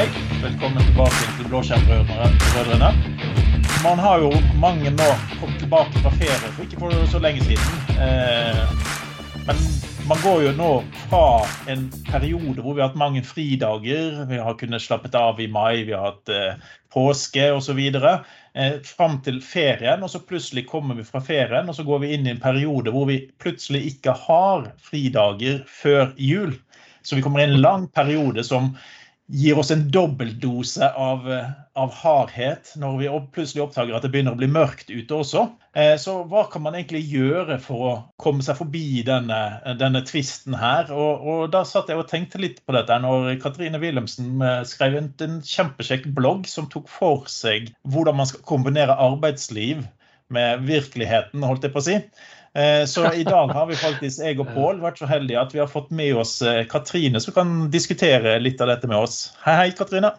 Hei, velkommen tilbake til Blåskjermbrødrene. Man har jo mange nå kommet tilbake fra ferie for ikke for så lenge siden. Eh, men man går jo nå fra en periode hvor vi har hatt mange fridager. Vi har kunnet slappet av i mai, vi har hatt eh, påske osv. Eh, fram til ferien, og så plutselig kommer vi fra ferien og så går vi inn i en periode hvor vi plutselig ikke har fridager før jul. Så vi kommer i en lang periode som gir oss en dobbeltdose av, av, hardhet når vi plutselig oppdager at det begynner å bli mørkt ute også. Eh, så hva kan man egentlig gjøre for å komme seg forbi denne, denne tvisten her? Og, og, da satt jeg og tenkte litt på dette når Katrine Wilhelmsen eh, skrev en, en kjempekjekk blogg som tok for seg hvordan man skal kombinere arbeidsliv med virkeligheten, holdt jeg på å si. Eh, så i dag har vi faktisk, jeg og Pål, vært så heldige at vi har fått med oss eh, Katrine, som kan diskutere litt av dette med oss. Hei, hei, Katrine.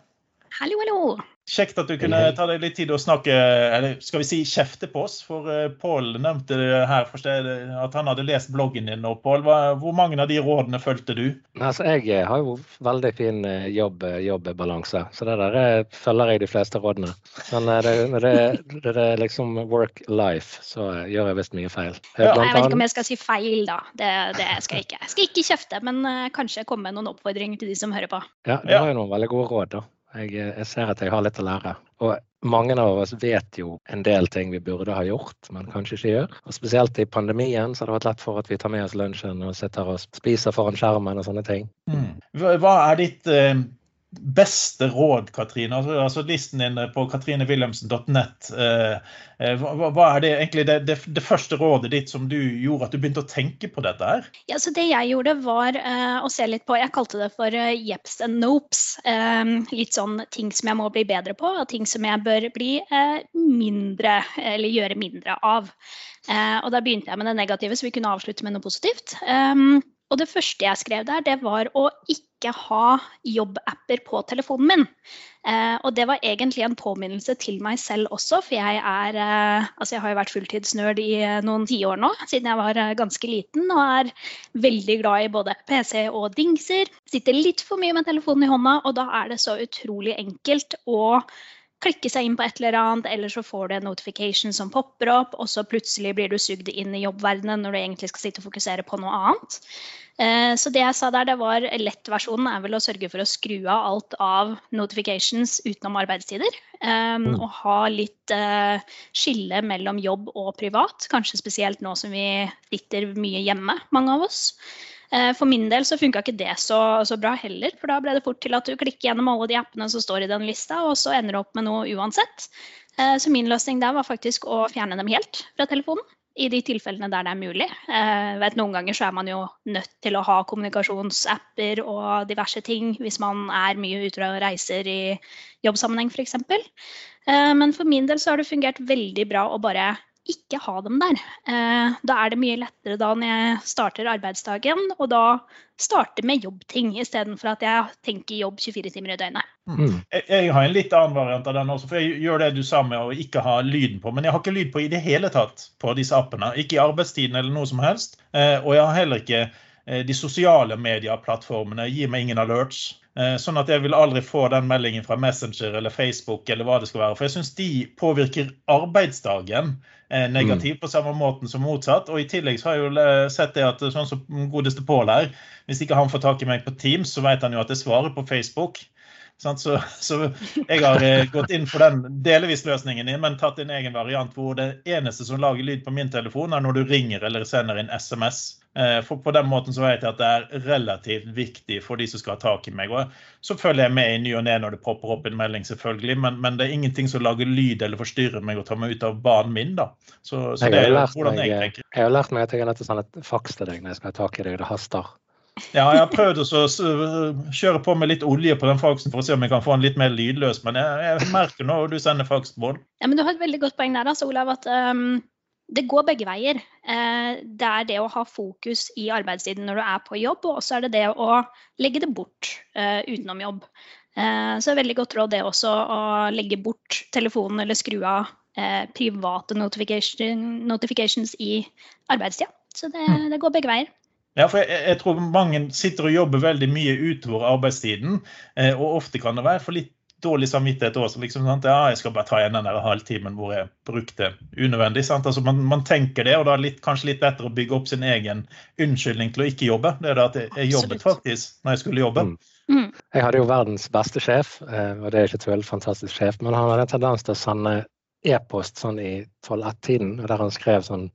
Hallo, hallo. Kjekt at du kunne ta deg litt tid å snakke, eller skal vi si kjefte på oss. For uh, Pål nevnte her at han hadde lest bloggen din. og Pål, Hvor mange av de rådene fulgte du? Altså, jeg eh, har jo veldig fin eh, jobb, jobbbalanse, så det der følger jeg de fleste rådene. Men når det, det, det, det, er liksom work life, så gjør jeg visst mye feil. Ja. Jeg vet ikke om jeg skal si feil, da. Det, det skal jeg ikke. Jeg skal ikke kjefte, men kanskje komme med noen oppfordringer til de som hører på. Ja, du har jo noen veldig gode råd, da. Jeg, jeg, ser at jeg har litt å lære. Og mange av oss vet jo en del ting vi burde ha gjort, men kanskje ikke gjør. Og spesielt i pandemien så har det vært lett for at vi tar med oss lunsjen og sitter og spiser foran skjermen og sånne ting. Mm. Hva er ditt eh, beste råd, Katrine? Altså, altså Listen din på katrinewilhelmsen.net. Eh, eh, hva, er det egentlig det, det, det, første rådet ditt som du gjorde at du begynte å tenke på dette her? Ja, så Det jeg gjorde, var uh, å se litt på Jeg kalte det for uh, jeps and nopes. Um, litt sånn ting som jeg må bli bedre på, og ting som jeg bør bli mindre, eller gjøre mindre av. og da begynte jeg med det negative, så vi kunne avslutte med noe positivt. Um, og det første jeg skrev der, det var å ikke ha jobbapper på telefonen min. Eh, og det var egentlig en påminnelse til meg selv også, for jeg er eh, Altså jeg har jo vært fulltidsnerd i eh, noen tiår nå, siden jeg var eh, ganske liten, og er veldig glad i både PC og dingser. Sitter litt for mye med telefonen i hånda, og da er det så utrolig enkelt å klikke seg inn på et eller annet, eller så får du en notification som popper opp, og så plutselig blir du sugd inn i jobbverdenen når du egentlig skal sitte og fokusere på noe annet. Eh, så det jeg sa der, det var lettversjonen er vel å sørge for å skru av alt av notifications utenom arbeidstider. Um, og ha litt uh, skille mellom jobb og privat, kanskje spesielt nå som vi sitter mye hjemme, mange av oss. Eh, for min del så funka ikke det så, så, bra heller, for da ble det fort til at du klikker gjennom alle de appene som står i den lista, og så ender du opp med noe uansett. Eh, så min løsning der var faktisk å fjerne dem helt fra telefonen. I de tilfellene der det er mulig. Eh, vet, noen ganger så er man jo nødt til å ha kommunikasjonsapper og diverse ting hvis man er mye ute og reiser i jobbsammenheng f.eks. Men for min del så har det fungert veldig bra å bare ikke ha dem der. Eh, da er det mye lettere da når jeg starter arbeidsdagen, og da starte med jobbting istedenfor at jeg tenker jobb 24 timer i døgnet. Mm. Jeg, jeg, har en litt annen variant av den også, for jeg gjør det du sa med å ikke ha lyden på. Men jeg har ikke lyd på i det hele tatt på disse appene. Ikke i arbeidstiden eller noe som helst. Eh, og jeg har heller ikke eh, de sosiale medieplattformene gir meg ingen alerts. Eh, sånn at jeg vil aldri få den meldingen fra Messenger eller Facebook eller hva det skal være. For jeg syns de påvirker arbeidsdagen eh, negativt på samme måten som motsatt. Og i tillegg så har jeg jo eh, sett det at sånn som godeste Pål her, hvis ikke han får tak i meg på Teams, så vet han jo at jeg svarer på Facebook. Så, så, jeg har gått inn for den delvis løsningen, din, men tatt en egen variant hvor det eneste som lager lyd på min telefon, er når du ringer eller sender inn SMS. Eh, for på den måten så vet jeg at det er relativt viktig for de som skal ha tak i meg. Og så følger jeg med i ny og ne når det popper opp en melding, selvfølgelig. Men, men, det er ingenting som lager lyd eller forstyrrer meg og tar meg ut av banen min. da. Så, så det er hvordan jeg tenker. Jeg har lært meg at jeg er nødt til å sende et faks til deg når jeg skal ha tak i deg. Det haster. Ja, jeg har prøvd å kjøre på med litt olje på den faksen for å se om jeg kan få den litt mer lydløs, men jeg, jeg merker at du sender faks, Bård. Ja, men du har et veldig godt poeng der, altså, Olav, at um, det går begge veier. Eh, det er det å ha fokus i arbeidstiden når du er på jobb, og også er det det å legge det bort uh, utenom jobb. Uh, så det er veldig godt råd det også å legge bort telefonen eller skru av uh, private notification, notifications i arbeidstida. Så det, mm. det, går begge veier. Ja, for jeg, jeg, tror mange sitter og jobber veldig mye utover arbeidstiden. Eh, og ofte kan det være for litt dårlig samvittighet også. Liksom, sant? ja, jeg skal bare ta igjen den der halvtimen hvor jeg brukte unødvendig. Sant? Altså, man, man, tenker det, og da er det kanskje litt lettere å bygge opp sin egen unnskyldning til å ikke jobbe. Det er det at jeg, jeg jobbet faktisk når jeg skulle jobbe. Mm. Mm. Jeg hadde jo verdens beste sjef, eh, og det er ikke tull, fantastisk sjef, men han hadde en tendens til å sende e-post sånn i 12-1-tiden, der han skrev sånn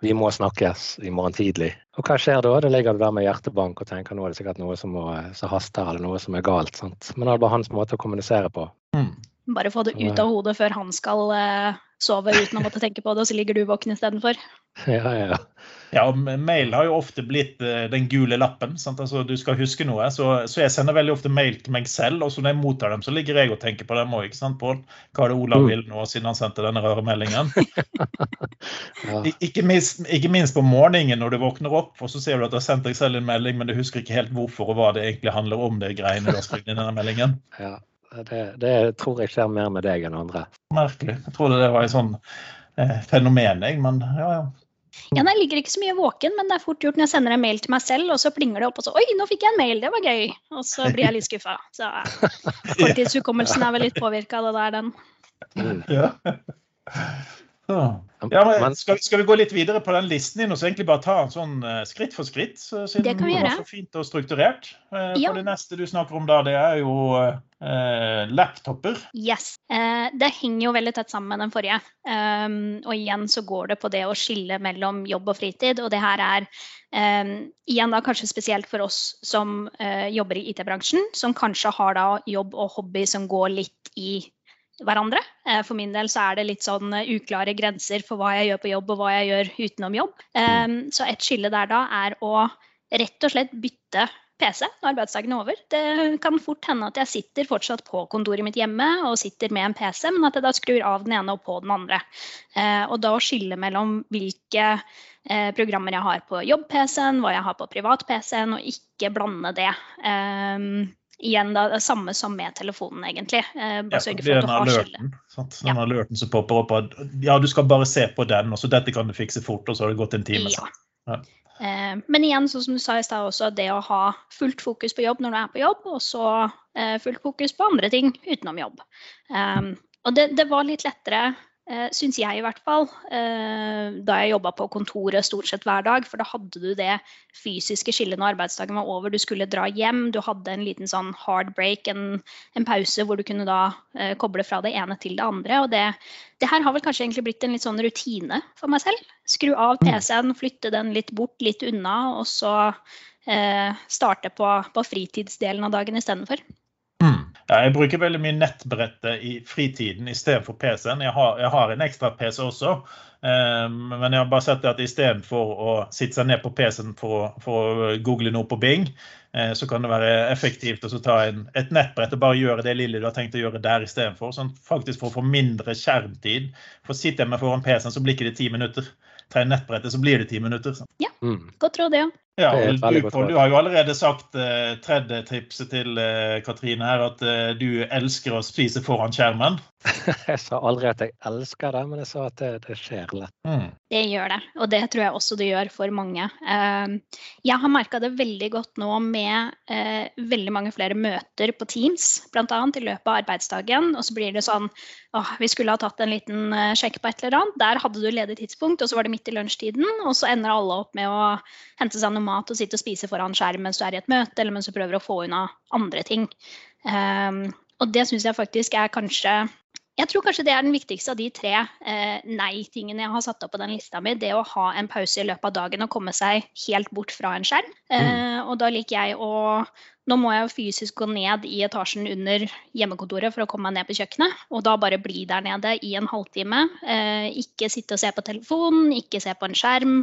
vi må snakkes i morgen tidlig. Og hva skjer da? Da ligger der med hjertebank og tenker nå er det sikkert noe som, må, som haster, eller noe som er galt. Sant? Men det er bare hans måte å kommunisere på. Mm. Bare få det ut av hodet før han skal uh, sove uten å måtte tenke på det, og så ligger du våken istedenfor. Ja, ja. Ja, Mail har jo ofte blitt uh, den gule lappen. Sant? Altså, du skal huske noe. Så, så, jeg sender veldig ofte mail til meg selv, og så når jeg mottar dem, så ligger jeg og tenker på dem òg. Pål? Hva er det Olav mm. vil nå, siden han sendte denne rare meldingen? ja. ikke, minst, ikke, minst, på morgenen når du våkner opp, og så ser du at du har sendt deg selv en melding, men du husker ikke helt hvorfor og hva det egentlig handler om, det greiene du har skrevet i denne meldingen. Ja. Det, det, tror jeg skjer mer med deg enn andre. Merkelig. Jeg trodde det var et sånn eh, fenomen, jeg. Men ja, ja. Ja, nei, Jeg ligger ikke så mye våken, men det er fort gjort når jeg sender en mail til meg selv, og så plinger det opp, og så Oi, nå fikk jeg en mail, det var gøy. Og så blir jeg litt skuffa. Så korttidshukommelsen er vel litt påvirka av det der, den. Ja. Ja, men skal, skal, vi gå litt videre på den listen din og så egentlig bare ta den sånn uh, skritt for skritt? Siden det kan vi gjøre. Det var så fint og strukturert. Uh, ja. For det neste du snakker om da, det er jo eh, laptoper. Yes. det henger jo veldig tett sammen med den forrige. Um, og igjen så går det på det å skille mellom jobb og fritid. Og det her er um, igjen da kanskje spesielt for oss som jobber i IT-bransjen, som kanskje har da jobb og hobby som går litt i hverandre. Eh, for min del så er det litt sånn eh, uklare grenser for hva jeg gjør på jobb og hva jeg gjør utenom jobb. Ehm, så et skille der da er å rett og slett bytte PC når arbeidsdagen er over. Det kan fort hende at jeg sitter fortsatt på kontoret mitt hjemme og sitter med en PC, men at jeg da skrur av den ene og på den andre. Eh, og da å skille mellom hvilke programmer jeg har på jobb-PC-en, hva jeg har på privat-PC-en, og ikke blande det. Igjen da, det samme som med telefonen, egentlig. Eh, bare ja, sørge for at du har alerten. Den ja. alerten som popper opp at ja, du skal bare se på den, og så dette kan du fikse fort, og så har det gått en time. Ja. ja. Eh, men igjen, sånn som du sa i stad også, det å ha fullt fokus på jobb når du er på jobb, og så eh, fullt fokus på andre ting utenom jobb. Um, og det, det, var litt lettere eh, syns jeg i hvert fall, eh, da jeg jobba på kontoret stort sett hver dag. For da hadde du det fysiske skillet når arbeidsdagen var over. Du skulle dra hjem. Du hadde en liten sånn hard break, en, en pause hvor du kunne da eh, koble fra det ene til det andre. Og det, det, her har vel kanskje egentlig blitt en litt sånn rutine for meg selv. Skru av mm. PC-en, flytte den litt bort, litt unna, og så eh, starte på, på fritidsdelen av dagen istedenfor. Ja, jeg bruker veldig mye nettbrettet i fritiden istedenfor PC-en. Jeg, jeg, har en ekstra PC også, um, men jeg har bare sett at istedenfor å sitte seg ned på PC-en for, for, å google noe på Bing, uh, så kan det være effektivt å ta en, et nettbrett og bare gjøre det lille du har tenkt å gjøre der istedenfor. Sånn, faktisk for å få mindre skjermtid. For sitter jeg med foran PC-en, så blir ikke det ti minutter. Tar nettbrettet, så blir det ti minutter. Så. Ja, mm. godt råd, ja. Ja, du, du, har jo allerede sagt uh, tredje tipset til uh, Katrine her, at uh, du elsker å spise foran skjermen. jeg sa aldri at jeg elsker det, men jeg sa at det, det skjer lett. Mm. Det gjør det, og det tror jeg også det gjør for mange. Uh, jeg har merka det veldig godt nå med veldig mange flere møter på Teams, bl.a. i løpet av arbeidsdagen. Og så blir det sånn åh, vi skulle ha tatt en liten sjekk på et eller annet. Der hadde du ledig tidspunkt, og så var det midt i lunsjtiden, og så ender alle opp med å hente seg noe mat og sitte og spise foran skjerm mens du er i et møte, eller mens du prøver å få unna andre ting. Um, og det syns jeg faktisk er kanskje jeg tror kanskje det er den viktigste av de tre eh, nei-tingene jeg har satt opp på den lista mi. Det å ha en pause i løpet av dagen og komme seg helt bort fra en skjerm. Mm. Eh, og da liker jeg å nå må jeg fysisk gå ned i etasjen under hjemmekontoret for å komme meg ned på kjøkkenet. Og da bare bli der nede i en halvtime. Eh, ikke sitte og se på telefonen, ikke se på en skjerm.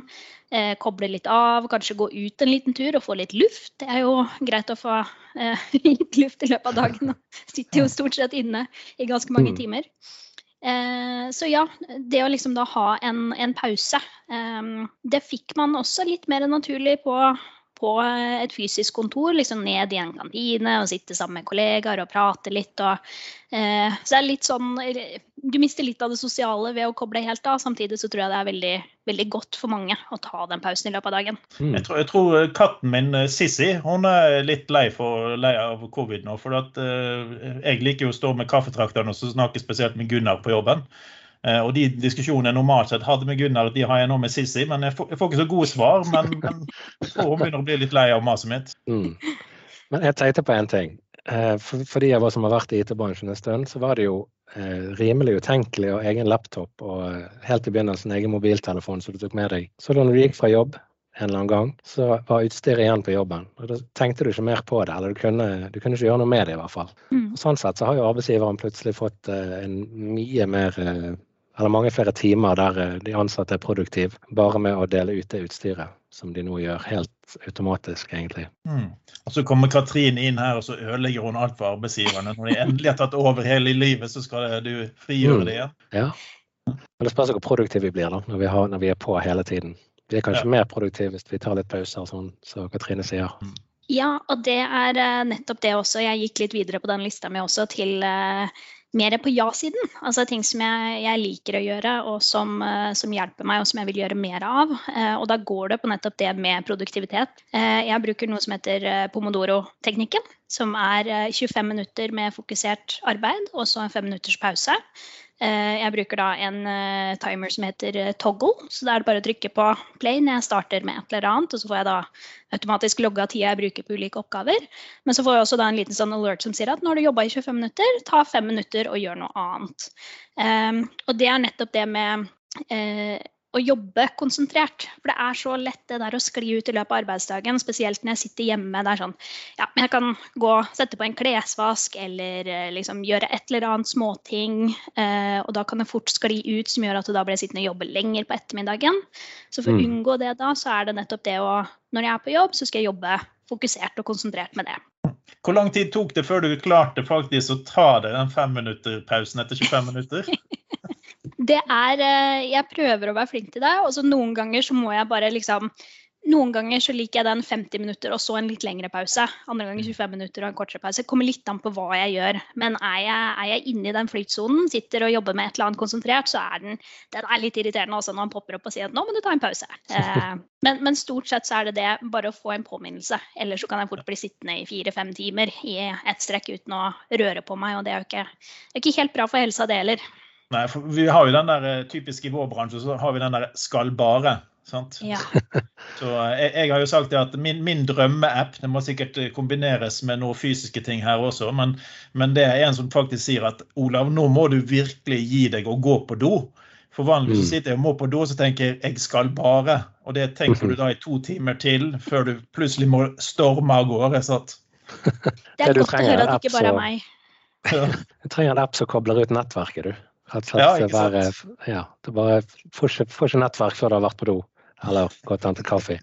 Eh, koble litt av, kanskje gå ut en liten tur og få litt luft. Det er jo greit å få eh, litt luft i løpet av dagen. Sitter jo stort sett inne i ganske mange mm. timer. Eh, så ja, det å liksom da ha en, en pause, eh, det fikk man også litt mer naturlig på på et fysisk kontor, liksom ned i en kantine og sitte sammen med kollegaer og prate litt. Og, eh, så det er litt sånn Du mister litt av det sosiale ved å koble helt av. Samtidig så tror jeg det er veldig, veldig godt for mange å ta den pausen i løpet av dagen. Mm. Jeg, tror, jeg, tror, katten min Sissy hun er litt lei, for, lei av covid nå. For at, eh, jeg liker jo å stå med kaffetrakteren og snakke spesielt med Gunnar på jobben. Eh, og de diskusjonene jeg normalt sett hadde med Gunnar, de har jeg nå med Sissi. Men jeg får, jeg får, ikke så gode svar. Men, men jeg hun begynner å bli litt lei av maset mitt. Mm. Men jeg tenkte på en ting. Fordi for, for de av oss som har vært i IT-bransjen en stund, så var det jo eh, rimelig utenkelig å egen laptop og helt i begynnelsen egen mobiltelefon som du tok med deg. Så da du gikk fra jobb en eller annen gang, så var utstyret igjen på jobben. Og Da tenkte du ikke mer på det, eller du kunne, du kunne ikke gjøre noe med det i hvert fall. Mm. Og sånn sett så har jo arbeidsgiveren plutselig fått en mye mer eller mange flere timer der eh, de ansatte er produktive bare med å dele ut det utstyret som de nå gjør helt automatisk, egentlig. Mm. Og Så kommer Katrin inn her og så ødelegger hun alt for arbeidsgiverne. Når de endelig har tatt over hele livet, så skal du frigjøre mm. det igjen. Ja. Men det spørs hvor produktive vi blir da, når vi, har, når vi, er på hele tiden. Vi er kanskje ja. mer produktive hvis vi tar litt pauser, sånn som så Katrine sier. Mm. Ja, og det er eh, nettopp det også. Jeg gikk litt videre på den lista mi også til uh, mer på ja-siden. Altså ting som jeg, jeg, liker å gjøre og som, uh, som, hjelper meg og som jeg vil gjøre mer av. Uh, og da går det på nettopp det med produktivitet. Uh, jeg bruker noe som heter pomodoro-teknikken. Som er 25 minutter med fokusert arbeid og så en fem minutters pause. Eh, jeg bruker da en eh, timer som heter eh, toggle. Så da er det bare å trykke på play når jeg starter med et eller annet. Og så får jeg da automatisk logga tida jeg bruker på ulike oppgaver. Men så får jeg også da en liten sånn alert som sier at nå har du jobba i 25 minutter, ta fem minutter og gjør noe annet. og det er nettopp det med å jobbe konsentrert. For det er så lett det der å skli ut i løpet av arbeidsdagen, spesielt når jeg sitter hjemme. Det er sånn ja, jeg kan gå og sette på en klesvask eller eh, liksom gjøre et eller annet småting. Eh, og da kan det fort skli ut, som gjør at du da blir sittende og jobbe lenger på ettermiddagen. Så for å mm. unngå det da, så er det nettopp det å Når jeg er på jobb, så skal jeg jobbe fokusert og konsentrert med det. Hvor lang tid tok det før du klarte faktisk å ta deg den femminutterpausen etter 25 minutter? det er eh, Jeg prøver å være flink til det. Og så noen ganger så må jeg bare liksom noen ganger så liker jeg den 50 minutter og så en litt lengre pause. Andre ganger 25 minutter og en kortere pause. Det kommer litt an på hva jeg gjør. Men er jeg, er jeg inne i den flytsonen, sitter og jobber med et eller annet konsentrert, så er den, den er litt irriterende også når han popper opp og sier at nå må du ta en pause. Eh, men, men, stort sett så er det det, bare å få en påminnelse. Ellers så kan jeg fort bli sittende i fire-fem timer i ett strekk uten å røre på meg, og det er jo ikke, det er ikke helt bra for helsa, det heller. Nei, for vi har jo den der eh, typisk i vår bransje, så har vi den der 'skal bare'. Sant? Ja. Så eh, jeg, jeg, har jo sagt at min, min drømmeapp det må sikkert eh, kombineres med noen fysiske ting her også, men, men, det er en som faktisk sier at Olav, nå må du virkelig gi deg og gå på do. For vanligvis mm. sitter jeg og må på do, så tenker jeg 'jeg skal bare'. Og det tenker du da i to timer til før du plutselig må storme av gårde. Sant? Det er godt å høre at det ikke bare er meg. Du trenger en app som kobler ut nettverket, du. Rett og slett ja, være, ja, du bare får ikke, nettverk før du har vært på do eller gått og hentet kaffe.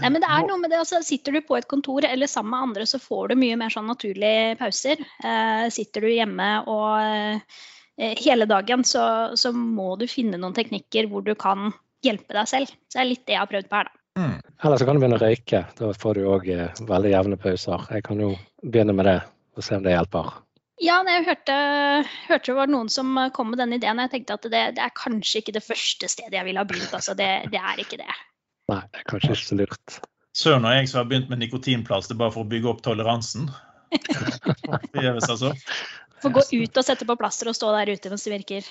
Nei, men det er noe med det, altså, Sitter du på et kontor eller sammen med andre, så får du mye mer sånn naturlige pauser. Eh, sitter du hjemme og eh, hele dagen, så, så, må du finne noen teknikker hvor du kan hjelpe deg selv. Så det er litt det jeg har prøvd på her, da. Mm. Eller så kan du begynne å røyke. Da får du òg eh, veldig jevne pauser. Jeg kan jo begynne med det og se om det hjelper. Ja, jeg hørte, hørte, det var noen som kom med den ideen. og Jeg tenkte at det, det er kanskje ikke det første stedet jeg ville ha begynt. altså det, det, er ikke det. Nei, det er kanskje ikke så lurt. Søren og jeg som har begynt med nikotinplaster bare for å bygge opp toleransen. Forgjeves, altså. Få gå ut og sette på plaster og stå der ute mens det virker.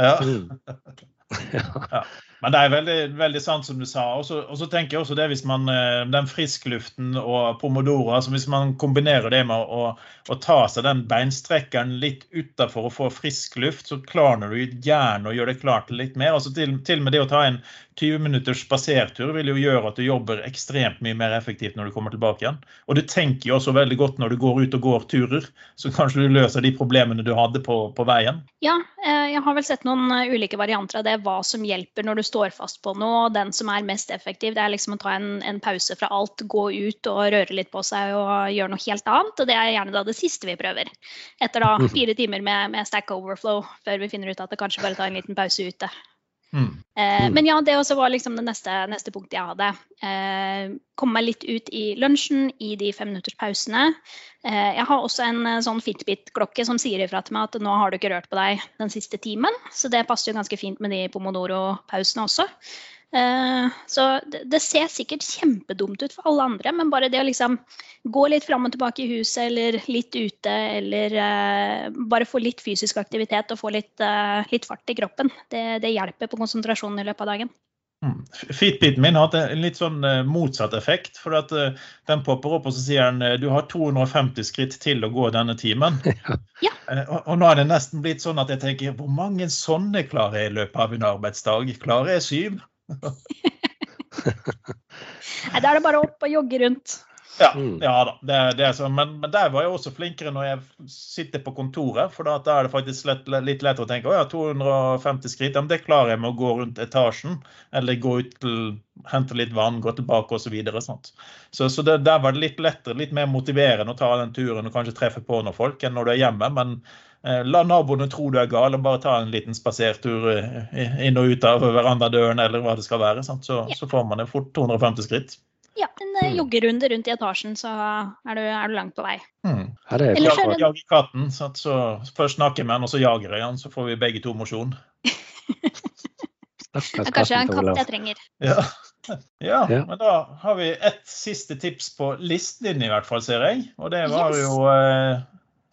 Ja. ja. Men det er veldig, veldig sant som du sa. Og så tenker jeg også det hvis man eh, den friskluften og pomodoro, altså hvis man kombinerer det med å, å ta seg den beinstrekkeren litt utafor og få frisk luft, så klarner du gjerne å gjøre det klart litt mer. Altså til, til og med det å ta en 20 minutters spasertur vil jo gjøre at du jobber ekstremt mye mer effektivt når du kommer tilbake igjen. Og du tenker jo også veldig godt når du går ut og går turer, så kanskje du løser de problemene du hadde på, på veien. Ja, eh, jeg har vel sett noen eh, ulike varianter av det, hva som hjelper når du står fast på noe. og Den som er mest effektiv, det er liksom å ta en, en pause fra alt, gå ut og røre litt på seg og gjøre noe helt annet. Og det er gjerne da det siste vi prøver. Etter da fire timer med, med stack overflow, før vi finner ut at det kanskje bare tar en liten pause ute. Mm. Eh, Mm. Men ja, det også var liksom det neste, neste punktet jeg hadde. Eh, Komme meg litt ut i lunsjen, i de femminutterspausene. Eh, jeg har også en eh, sånn Fitbit-klokke som sier ifra til meg at nå har du ikke rørt på deg den siste timen. Så det passer jo ganske fint med de pomodoro-pausene også. Eh, Så det, ser sikkert kjempedumt ut for alle andre, men bare det å liksom gå litt fram og tilbake i huset eller litt ute, eller eh, bare få litt fysisk aktivitet og få litt, eh, litt fart i kroppen, det, det hjelper på konsentrasjonen i løpet av dagen. Mm. Fitbiten min har hatt en litt sånn motsatt effekt. for at Den popper opp og så sier den du har 250 skritt til å gå denne timen. Ja. Og, og nå er det nesten blitt sånn at jeg tenker hvor mange sånne klarer jeg i løpet av en arbeidsdag? Klarer jeg syv? Nei, Da er det bare opp og jogge rundt. Ja, Mm. ja da. Det, det er sånn. Men, men der var jeg også flinkere når jeg sitter på kontoret. For da, da er det faktisk lett, litt lettere å tenke å ja, 250 skritt, ja, men det klarer jeg med å gå rundt etasjen. Eller gå ut til, hente litt vann, gå tilbake osv. Så, videre, så, så det, der var det litt lettere, litt mer motiverende å ta den turen og kanskje treffe på noen folk enn når du er hjemme. Men la naboene tro du er gal, og bare ta en liten spasertur eh, inn og ut av verandadøren eller hva det skal være. Sant? Så, Ja. så får man det fort 250 skritt. Ja, en eh, Mm. joggerunde rundt i etasjen, så er du, er du langt på vei. Mm. Her er Ellers er det- Jager katten, så, så først snakker jeg med han, og så jager jeg han, så får vi begge to mosjon. Det er kanskje en katt jeg trenger. Ja. ja, Ja. men da har vi ett siste tips på listen din i hvert fall, ser jeg. Og det var jo eh,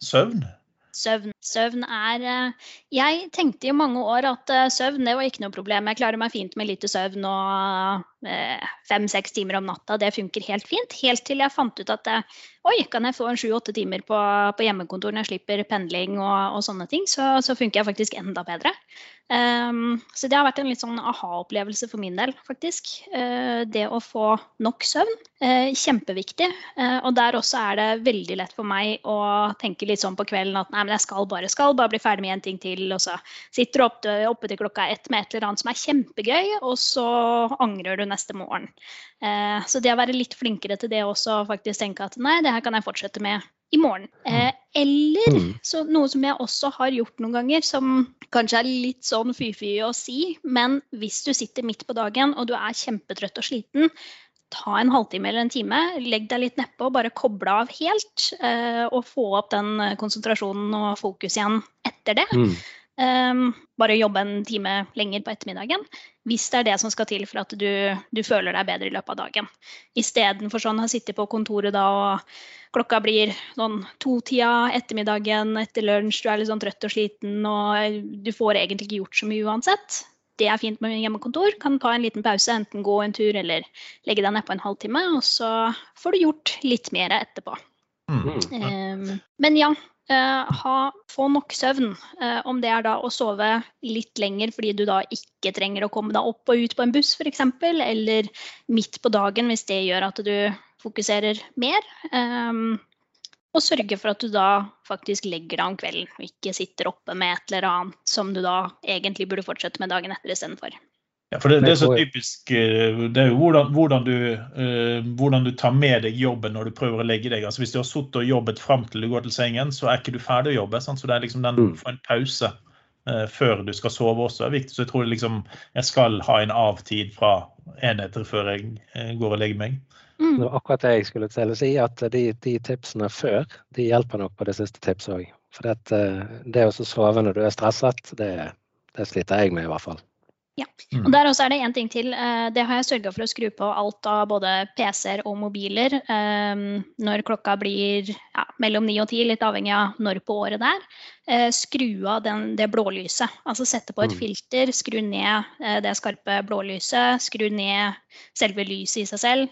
søvn. Søvn. Søvn er eh, Jeg tenkte i mange år at eh, søvn det var ikke noe problem. Jeg klarer meg fint med lite søvn og fem-seks timer om natta. Det funker helt fint. Helt til jeg fant ut at eh, oi, kan jeg få en sju-åtte timer på, på hjemmekontor når jeg slipper pendling og, og sånne ting, så, så funker jeg faktisk enda bedre. Um, så det har vært en litt sånn aha-opplevelse for min del, faktisk. Uh, det å få nok søvn. Uh, kjempeviktig. Uh, og der også er det veldig lett for meg å tenke litt sånn på kvelden at nei, men jeg skal bare, skal bare bli ferdig med en ting til. Og så sitter du oppe, oppe til klokka ett med et eller annet som er kjempegøy, og så angrer du neste morgen. Eh, så det å være litt flinkere til det også, faktisk tenke at nei, det her kan jeg fortsette med i morgen. Eh, eller Mm. så noe som jeg også har gjort noen ganger, som kanskje er litt sånn fy-fy å si, men hvis du sitter midt på dagen og du er kjempetrøtt og sliten, ta en halvtime eller en time, legg deg litt nedpå, bare koble av helt, eh, og få opp den eh, konsentrasjonen og fokus igjen etter det. Mm. Um, bare jobbe en time lenger på ettermiddagen. Hvis det er det som skal til for at du, du føler deg bedre i løpet av dagen. Istedenfor sånn å sitte på kontoret da og klokka blir sånn to-tida ettermiddagen etter lunsj, du er litt sånn trøtt og sliten og du får egentlig ikke gjort så mye uansett. Det er fint med hjemmekontor. Kan ta en liten pause, enten gå en tur eller legge deg nedpå en halvtime, og så får du gjort litt mer etterpå. Mm. Um, men ja, uh, ha, få nok søvn. Uh, om det er da å sove litt lenger fordi du da ikke trenger å komme deg opp og ut på en buss f.eks., eller midt på dagen hvis det gjør at du fokuserer mer. Um, og sørge for at du da faktisk legger deg om kvelden og ikke sitter oppe med et eller annet som du da egentlig burde fortsette med dagen etter istedenfor. Ja, for det, det er så typisk eh, Det er jo hvordan, hvordan, du, uh, hvordan du tar med deg jobben når du prøver å legge deg. Altså Hvis du har sittet og jobbet fram til du går til sengen, så er ikke du ferdig å jobbe. Sant? Så det er liksom den Mm. få en pause før du skal sove også er viktig. Så jeg tror liksom jeg skal ha en avtid fra enheter før jeg eh, går og legger meg. Mm. Det var akkurat det jeg skulle til å si, at de, de tipsene før de hjelper nok på det siste tipset òg. For det, eh, det å sove når du er stresset, det, det sliter jeg med i hvert fall. Mm. Og der også er det én ting til. eh, Det har jeg sørga for å skru på alt av både PC-er og mobiler eh, når klokka blir ja, mellom ni og ti, litt avhengig av når på året det er. Eh, Skru av den, det blålyset. Altså sette på et Mm. filter, skru ned det skarpe blålyset, skru ned selve lyset i seg selv.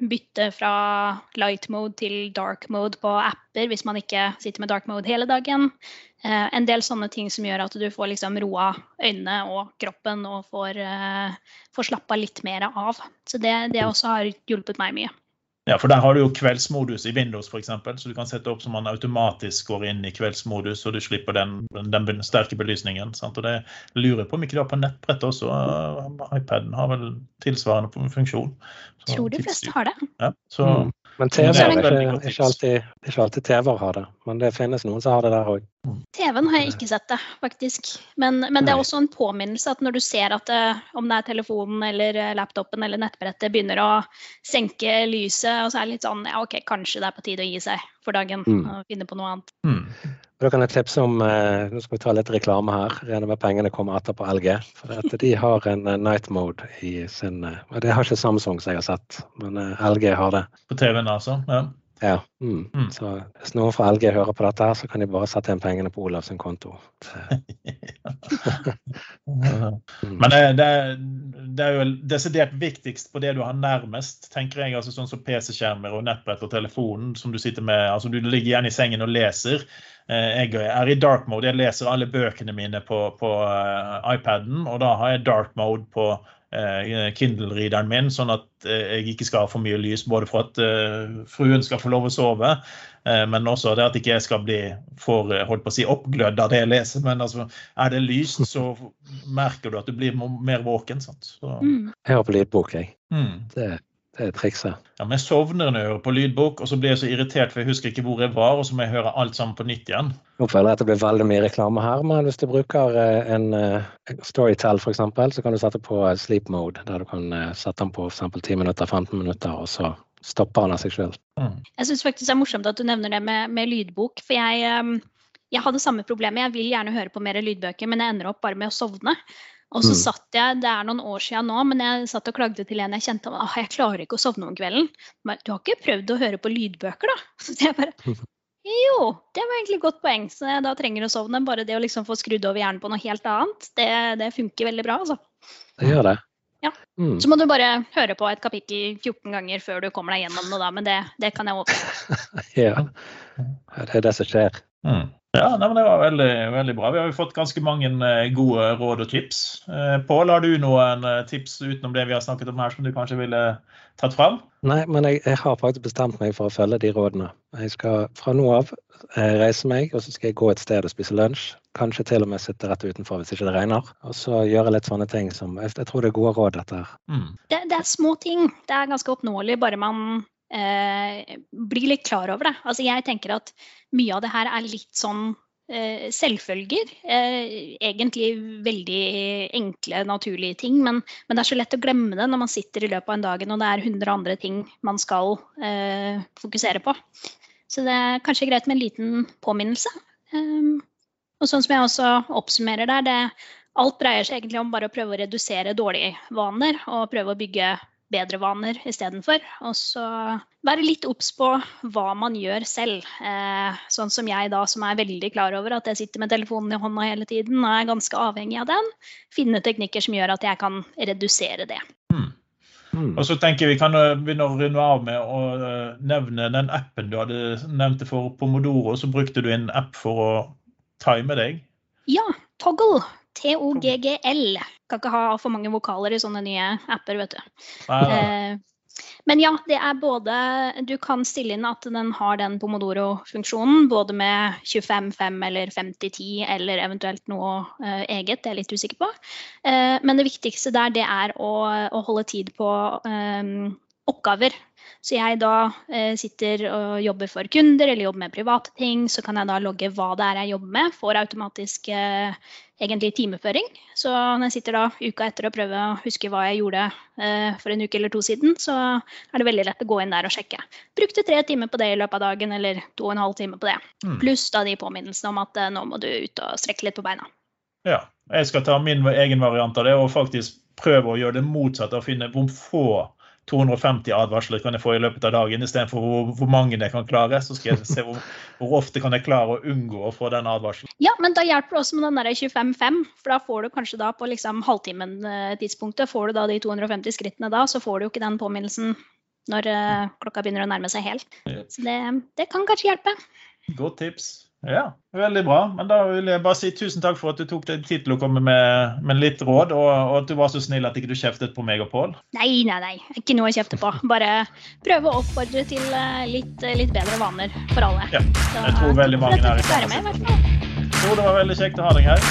Bytte fra light mode til dark mode på apper hvis man ikke sitter med dark mode hele dagen. Eh, en del sånne ting som gjør at du får liksom roa øynene og kroppen og får, eh, får slappa litt mer av. Så det, det også har hjulpet meg mye. Ja, for der har du jo kveldsmodus i Windows f.eks., så du kan sette opp som man automatisk går inn i kveldsmodus, og du slipper den, den sterke belysningen. Sant? Og det lurer jeg på om ikke du har på nettbrettet også. Uh, iPaden har vel tilsvarende funksjon. Så Tror de fleste har det. Ja, så Mm. Men TV er er ikke, ikke alltid Det er ikke alltid TV-er har det, men det finnes noen som har det der òg. TV-en har jeg ikke sett det, faktisk. Men, men det er også en påminnelse at når du ser at det, om det er telefonen eller laptopen eller nettbrettet begynner å senke lyset, og så er det litt sånn ja, OK, kanskje det er på tide å gi seg for dagen Mm. og finne på noe annet. Mm. Da kan jeg tipse om eh, Nå skal vi ta litt reklame her. Regner med pengene kommer etterpå LG. For at de har en eh, night mode i sin eh, Det har ikke Samsung, som jeg har sett, men eh, LG har det. På TV-en, altså. Ja. Ja. Mm. Mm. Så hvis noen fra LG hører på dette, her, så kan de bare sette inn pengene på Olavs konto. Men det, det, det er jo desidert viktigst på det du har nærmest, tenker jeg. altså Sånn som PC-skjermer og nettbrett og telefonen som du sitter med. altså Du ligger igjen i sengen og leser. Eh, Jeg er i dark mode. Jeg leser alle bøkene mine på, på eh, iPaden, og da har jeg dark mode på eh, Kindle-rideren min, sånn at eh, jeg ikke skal ha for mye lys. Både for at eh, fruen skal få lov å sove, eh, men også det at ikke jeg skal bli for holdt på å si, oppglødd av det jeg leser. Men altså, er det lyst, så merker du at du blir mer våken. Sant? Så, Mm. Jeg har på lydbok, jeg. mm. Det, det er trikset. Ja, men jeg sovner når jeg hører på lydbok, og så blir jeg så irritert, for jeg husker ikke hvor jeg var, og så må jeg høre alt sammen på nytt igjen. Nå føler jeg at det blir veldig mye reklame her, men hvis du bruker eh, en Storytell Storytel f.eks., så kan du sette på eh, sleep mode, der du kan eh, sette den på f.eks. 10 minutter, 15 minutter, og så stopper den av seg sjøl. Mm. Jeg syns faktisk det er morsomt at du nevner det med, med lydbok, for jeg, ehm, jeg hadde samme problemet. Jeg vil gjerne høre på mer lydbøker, men jeg ender opp bare med å sovne. Og så Mm. satt jeg, det er noen år siden nå, men jeg satt og klagde til en jeg kjente at jeg klarer ikke å sovne om kvelden. Men du har ikke prøvd å høre på lydbøker, da? Så jeg bare Jo, det var egentlig et godt poeng. Så jeg da trenger å sovne. Bare det å liksom få skrudd over hjernen på noe helt annet, det, det funker veldig bra, altså. Det gjør det. Ja. Mm. Så må du bare høre på et kapittel 14 ganger før du kommer deg gjennom noe, da. Men det, det kan jeg. Ja. Ja, Det er det som skjer. Mm. Ja, nei, men Det var veldig, veldig bra. Vi har jo fått ganske mange eh, gode råd og tips. Eh, Pål, har du noen eh, tips utenom det vi har snakket om her, som du kanskje ville tatt fram? Nei, men jeg, jeg har faktisk bestemt meg for å følge de rådene. Jeg skal fra nå av reise meg, og så skal jeg gå et sted og spise lunsj. Kanskje til og med sitte rett utenfor hvis ikke det regner. Og så gjøre litt sånne ting som Jeg, jeg tror det er gode råd, dette her. Mm. det, det er små ting. Det er ganske oppnåelig, bare man eh, blir litt klar over det. Altså, jeg tenker at mye av det her er litt sånn eh, selvfølger. Eh, egentlig veldig enkle, naturlige ting, men, men det er så lett å glemme det når man sitter i løpet av en dag og det er 100 andre ting man skal eh, fokusere på. Så det er kanskje greit med en liten påminnelse. Um, og sånn som jeg også oppsummerer der, det, alt dreier seg egentlig om bare å prøve å redusere dårlige vaner og prøve å bygge bedre vaner istedenfor. Og så være litt obs på hva man gjør selv. Eh, sånn som jeg da, som er veldig klar over at jeg sitter med telefonen i hånda hele tiden og er ganske avhengig av den. Finne teknikker som gjør at jeg kan redusere det. Mm. Mm. Og så tenker jeg Vi kan begynne å runde av med å eh, nevne den appen du hadde nevnt for Pomodoro. Så brukte du en app for å time deg. Ja, Toggle. T-O-G-G-L. Kan ikke ha for mange vokaler i sånne nye apper, vet du. Eh, Men ja, det er både Du kan stille inn at den har den pomodoro-funksjonen, både med 25-5 eller 50-10 eller eventuelt noe eh, eget, det er jeg litt usikker på. Eh, men det viktigste der, det er å, å holde tid på oppgaver. Så jeg da eh, sitter og jobber for kunder eller jobber med private ting, så kan jeg da logge hva det er jeg jobber med. Får automatisk eh, egentlig timeføring. Så når jeg sitter da uka etter og prøver å huske hva jeg gjorde eh, for en uke eller to siden, så er det veldig lett å gå inn der og sjekke. Brukte tre timer på det i løpet av dagen, eller to og en halv time på det. Mm. Pluss da de påminnelsene om at eh, nå må du ut og strekke litt på beina. Ja. Jeg skal ta min egen variant av det og faktisk prøve å gjøre det motsatte. og finne hvor få 250 advarsler kan jeg få i løpet av dagen, istedenfor hvor, hvor mange jeg kan klare. Så skal jeg se hvor, hvor ofte kan jeg klare å unngå å få den advarselen. Ja, men da hjelper det også med den der 25-5, for da får du kanskje da på liksom halvtimen-tidspunktet, får du da de 250 skrittene da, så får du jo ikke den påminnelsen når eh, klokka begynner å nærme seg helt. Så det, det kan kanskje hjelpe. Godt tips. Ja, veldig bra. Men da vil jeg bare si tusen takk for at du tok deg tid til å komme med, med litt råd, og, og at du var så snill at ikke du kjeftet på meg og Pål. Nei, nei, nei. Ikke noe å kjefte på. Bare prøve å oppfordre til eh, litt, litt bedre vaner for alle. Ja, Så, jeg tror veldig mange er i fall. Jeg tror det var veldig kjekt å ha deg her.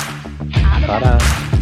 Ha det bra.